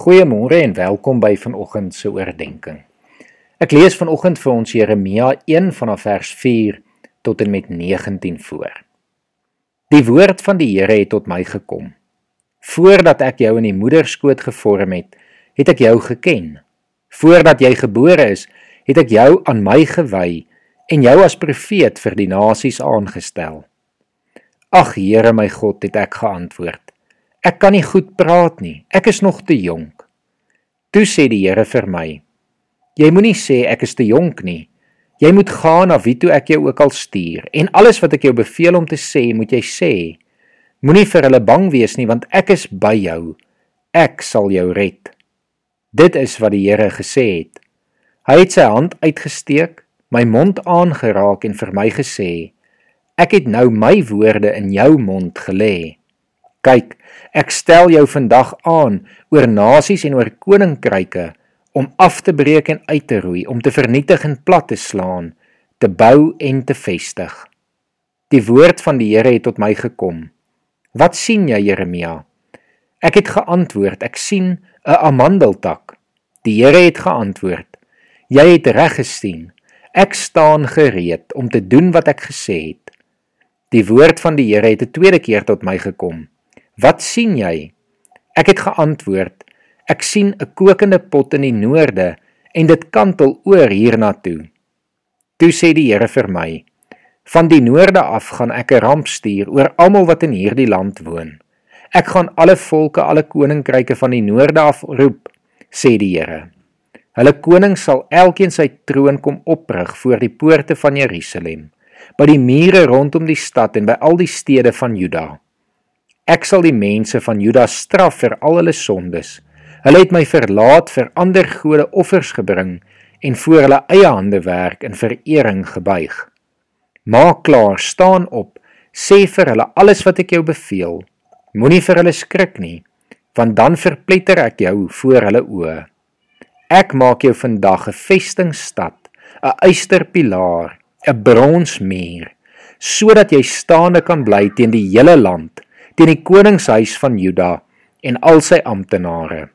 Goeiemôre en welkom by vanoggend se oordeenking. Ek lees vanoggend vir ons Jeremia 1 vanaf vers 4 tot en met 19 voor. Die woord van die Here het tot my gekom. Voordat ek jou in die moederskoot gevorm het, het ek jou geken. Voordat jy gebore is, het ek jou aan my gewy en jou as profeet vir die nasies aangestel. Ag Here my God, het ek geantwoord. Ek kan nie goed praat nie. Ek is nog te jonk. Toe sê die Here vir my: Jy moenie sê ek is te jonk nie. Jy moet gaan na wie toe ek jou ook al stuur en alles wat ek jou beveel om te sê, moet jy sê. Moenie vir hulle bang wees nie want ek is by jou. Ek sal jou red. Dit is wat die Here gesê het. Hy het sy hand uitgesteek, my mond aangeraak en vir my gesê: Ek het nou my woorde in jou mond gelê. Kyk, ek stel jou vandag aan oor nasies en oor koninkryke om af te breek en uit te roei, om te vernietig en plat te slaan, te bou en te vestig. Die woord van die Here het tot my gekom. Wat sien jy, Jeremia? Ek het geantwoord, ek sien 'n amandeltak. Die Here het geantwoord: Jy het reg gesien. Ek staan gereed om te doen wat ek gesê het. Die woord van die Here het 'n tweede keer tot my gekom. Wat sien jy? Ek het geantwoord: Ek sien 'n kokende pot in die noorde en dit kantel oor hiernatoe. Toe sê die Here vir my: Van die noorde af gaan ek 'n ramp stuur oor almal wat in hierdie land woon. Ek gaan alle volke, alle koninkryke van die noorde af roep, sê die Here. Hulle koning sal elkeen sy troon kom oprig voor die poorte van Jerusalem, by die mure rondom die stad en by al die stede van Juda. Ek sal die mense van Juda straf vir al hulle sondes. Hulle het my verlaat vir ander gode offers gebring en voor hulle eie hande werk in verering gebuig. Maak klaar, staan op, sê vir hulle alles wat ek jou beveel. Moenie vir hulle skrik nie, want dan verpletter ek jou voor hulle oë. Ek maak jou vandag 'n vestingstad, 'n eysterpilaar, 'n bronsmuur, sodat jy staande kan bly teen die hele land teen die koningshuis van Juda en al sy amptenare,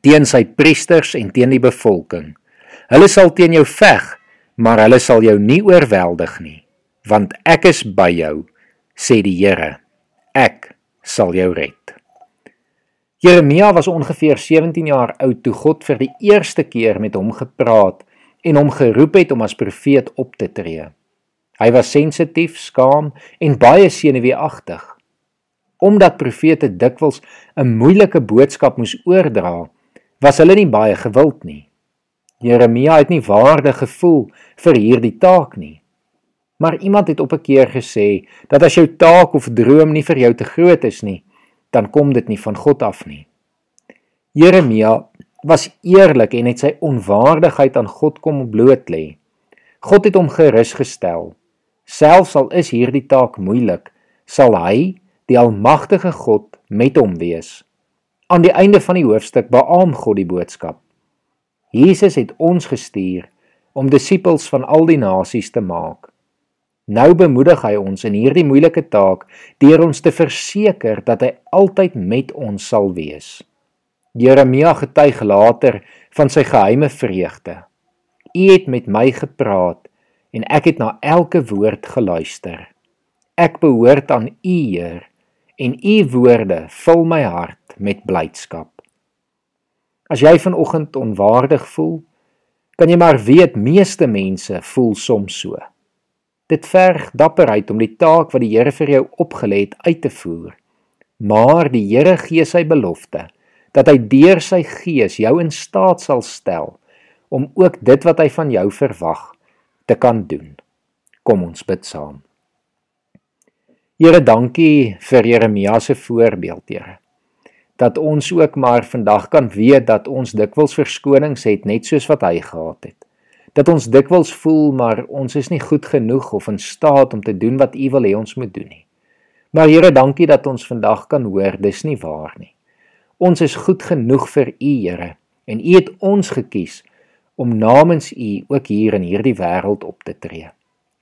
teen sy priesters en teen die bevolking. Hulle sal teen jou veg, maar hulle sal jou nie oorweldig nie, want ek is by jou, sê die Here. Ek sal jou red. Jeremia was ongeveer 17 jaar oud toe God vir die eerste keer met hom gepraat en hom geroep het om as profeet op te tree. Hy was sensitief, skaam en baie senuweeagtig omdat profete dikwels 'n moeilike boodskap moes oordra, was hulle nie baie gewild nie. Jeremia het nie waardig gevoel vir hierdie taak nie. Maar iemand het op 'n keer gesê dat as jou taak of droom nie vir jou te groot is nie, dan kom dit nie van God af nie. Jeremia was eerlik en het sy onwaardigheid aan God kom bloot lê. God het hom gerus gestel. Selfs al is hierdie taak moeilik, sal hy die almagtige God met hom wees. Aan die einde van die hoofstuk beamoen God die boodskap. Jesus het ons gestuur om disippels van al die nasies te maak. Nou bemoedig hy ons in hierdie moeilike taak deur ons te verseker dat hy altyd met ons sal wees. Jeremia getuig later van sy geheime vreugde. U het met my gepraat en ek het na elke woord geluister. Ek behoort aan U, Heer, en u woorde vul my hart met blydskap. As jy vanoggend onwaardig voel, kan jy maar weet meeste mense voel soms so. Dit verg dapperheid om die taak wat die Here vir jou opgelê het uit te voer. Maar die Here gee sy belofte dat hy deur sy gees jou in staat sal stel om ook dit wat hy van jou verwag te kan doen. Kom ons bid saam. Here, dankie vir Jeremia se voorbeeld, Here. Dat ons ook maar vandag kan weet dat ons dikwels verskonings het net soos wat hy gehad het. Dat ons dikwels voel maar ons is nie goed genoeg of in staat om te doen wat U wil hê ons moet doen nie. Maar Here, dankie dat ons vandag kan hoor dis nie waar nie. Ons is goed genoeg vir U, Here, en U het ons gekies om namens U ook hier in hierdie wêreld op te tree.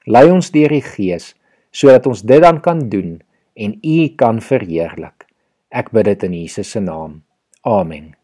Lei ons deur die Gees sodat ons dit dan kan doen en U kan verheerlik. Ek bid dit in Jesus se naam. Amen.